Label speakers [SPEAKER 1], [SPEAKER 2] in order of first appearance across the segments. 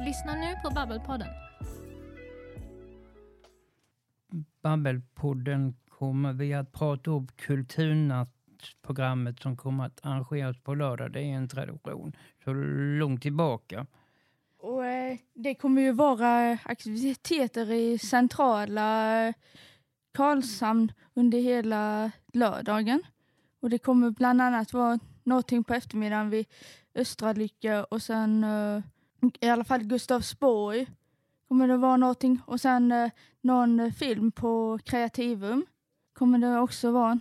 [SPEAKER 1] Lyssna nu på Babbelpodden.
[SPEAKER 2] Babbelpodden kommer vi att prata upp kulturnattprogrammet som kommer att arrangeras på lördag. Det är en tradition så långt tillbaka.
[SPEAKER 3] Och eh, det kommer ju vara aktiviteter i centrala eh, Karlshamn under hela lördagen. Och det kommer bland annat vara någonting på eftermiddagen vid Östra Lycka och sen eh, i alla fall Gustavsborg kommer det vara någonting. Och sen eh, någon film på Kreativum kommer det också vara.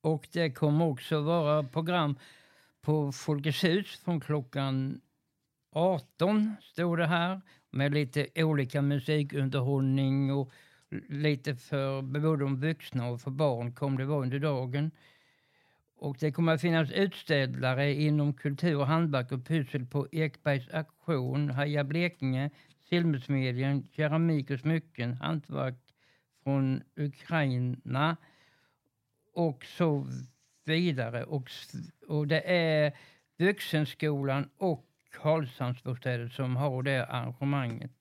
[SPEAKER 2] Och det kommer också vara program på Folkets hus från klockan 18, står det här, med lite olika musikunderhållning och lite för både de vuxna och för barn kommer det vara under dagen. Och det kommer att finnas utställare inom kultur, hantverk och pussel på Ekbergs auktion, Haja Blekinge, Silversmedjan, keramik och smycken, hantverk från Ukraina och så vidare. Och, och det är Vuxenskolan och Karlshamnsbostäder som har det arrangemanget.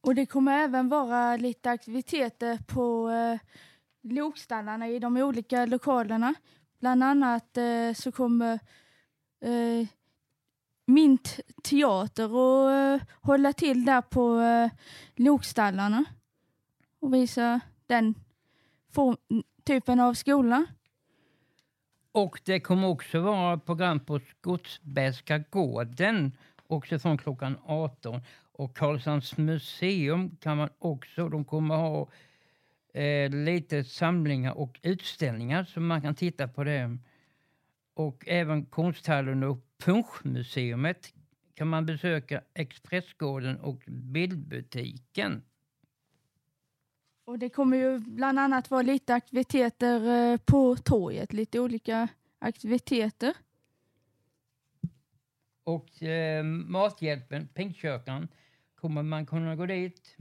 [SPEAKER 3] Och det kommer även vara lite aktiviteter på eh, lokstallarna i de olika lokalerna. Bland annat eh, så kommer eh, Mint teater att eh, hålla till där på eh, lokstallarna och visa den form, typen av skola.
[SPEAKER 2] Och det kommer också vara program på Skotsbergska gården, också från klockan 18. Och Karlshamns museum kan man också, de kommer ha eh, lite samlingar och utställningar så man kan titta på det. Och även konsthallen och Punschmuseet kan man besöka Expressgården och Bildbutiken.
[SPEAKER 3] Och det kommer ju bland annat vara lite aktiviteter eh, på torget, lite olika aktiviteter.
[SPEAKER 2] Och eh, Mathjälpen, Pingstkyrkan, kommer man kunna gå dit.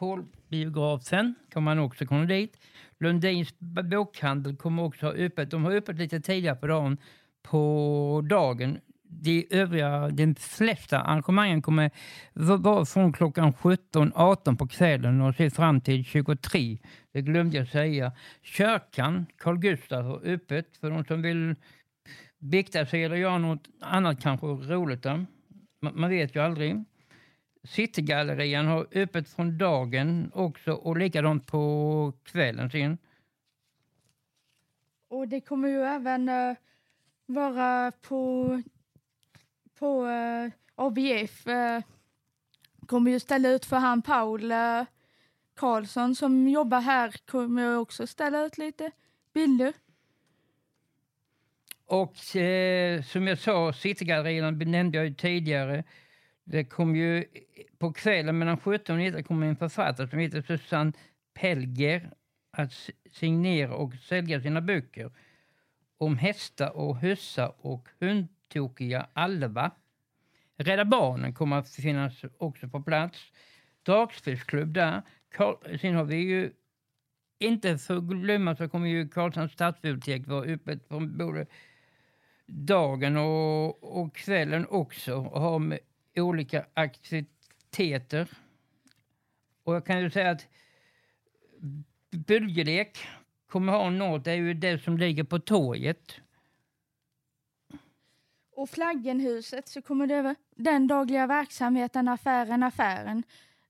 [SPEAKER 2] Metropolbiografen kommer man också kunna dit. Lundins bokhandel kommer också ha öppet. De har öppet lite tidigare på dagen. På dagen de övriga, de flesta arrangemangen kommer vara från klockan 17-18 på kvällen och se fram till 23. Det glömde jag säga. Kyrkan, Carl Gustaf, har öppet för de som vill bikta sig eller göra något annat kanske roligt. Där. Man vet ju aldrig. Citygallerian har öppet från dagen också och likadant på kvällen sen.
[SPEAKER 3] Och det kommer ju även uh, vara på på eh, ABF eh, kommer ju ställa ut för han Paul eh, Karlsson som jobbar här kommer också ställa ut lite bilder.
[SPEAKER 2] Och eh, som jag sa, Citygallerierna nämnde jag ju tidigare. Det kom ju på kvällen mellan 17 och 19 kom en författare som heter Susanne Pelger att signera och sälja sina böcker om hästar och hussar och hundtokiga Alva. Rädda Barnen kommer att finnas också på plats. Dragspelsklubb där. Sen har vi ju inte för att glömma så kommer ju Karlshamns stadsbibliotek vara öppet på både dagen och, och kvällen också och ha med olika aktiviteter. Och jag kan ju säga att böljelek kommer ha något, det är ju det som ligger på torget.
[SPEAKER 3] Och Flaggenhuset så kommer det, den dagliga verksamheten affären affären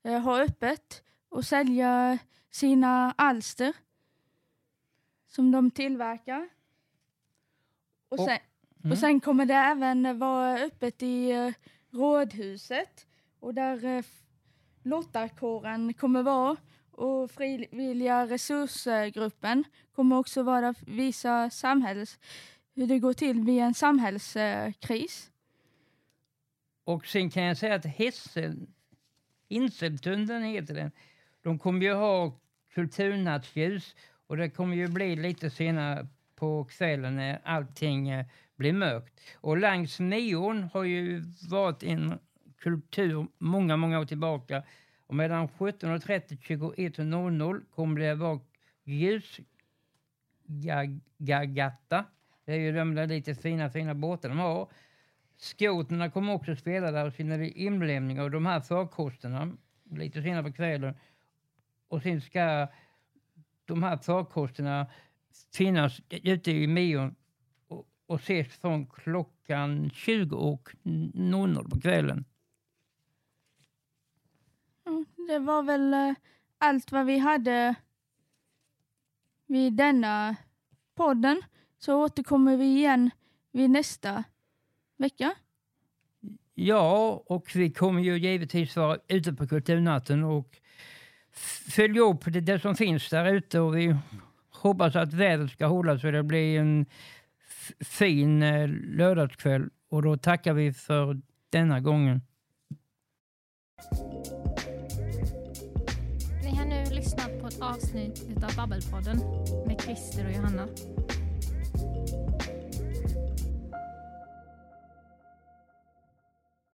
[SPEAKER 3] eh, ha öppet och sälja sina alster som de tillverkar. Och sen, mm. och sen kommer det även vara öppet i eh, Rådhuset och där eh, Lottakåren kommer vara och Frivilliga resursgruppen kommer också vara visa samhälls hur det går till vid en samhällskris.
[SPEAKER 2] Och sen kan jag säga att Hessel, Inseltunneln heter den, de kommer ju ha kulturnattsljus och det kommer ju bli lite senare på kvällen när allting eh, blir mörkt. Och längs neon har ju varit en kultur många, många år tillbaka. Och mellan 17.30 och 21.00 kommer det vara ljusgagatta det är ju de där lite fina, fina båtar de har. Skoterna kommer också spela där och sen är det inlämning av de här farkosterna lite senare på kvällen. Och sen ska de här farkosterna finnas ute i Mion och, ses från klockan 20 och 00 på kvällen.
[SPEAKER 3] Ja, det var väl eh, allt vad vi hade vid denna podden. Så återkommer vi igen vid nästa vecka.
[SPEAKER 2] Ja, och vi kommer ju givetvis vara ute på Kulturnatten och följa upp det, det som finns där ute och vi hoppas att vädret ska hålla så det blir en fin eh, lördagskväll och då tackar vi för denna gången.
[SPEAKER 1] Ni har nu lyssnat på ett avsnitt av Babbelpodden med Christer och Johanna.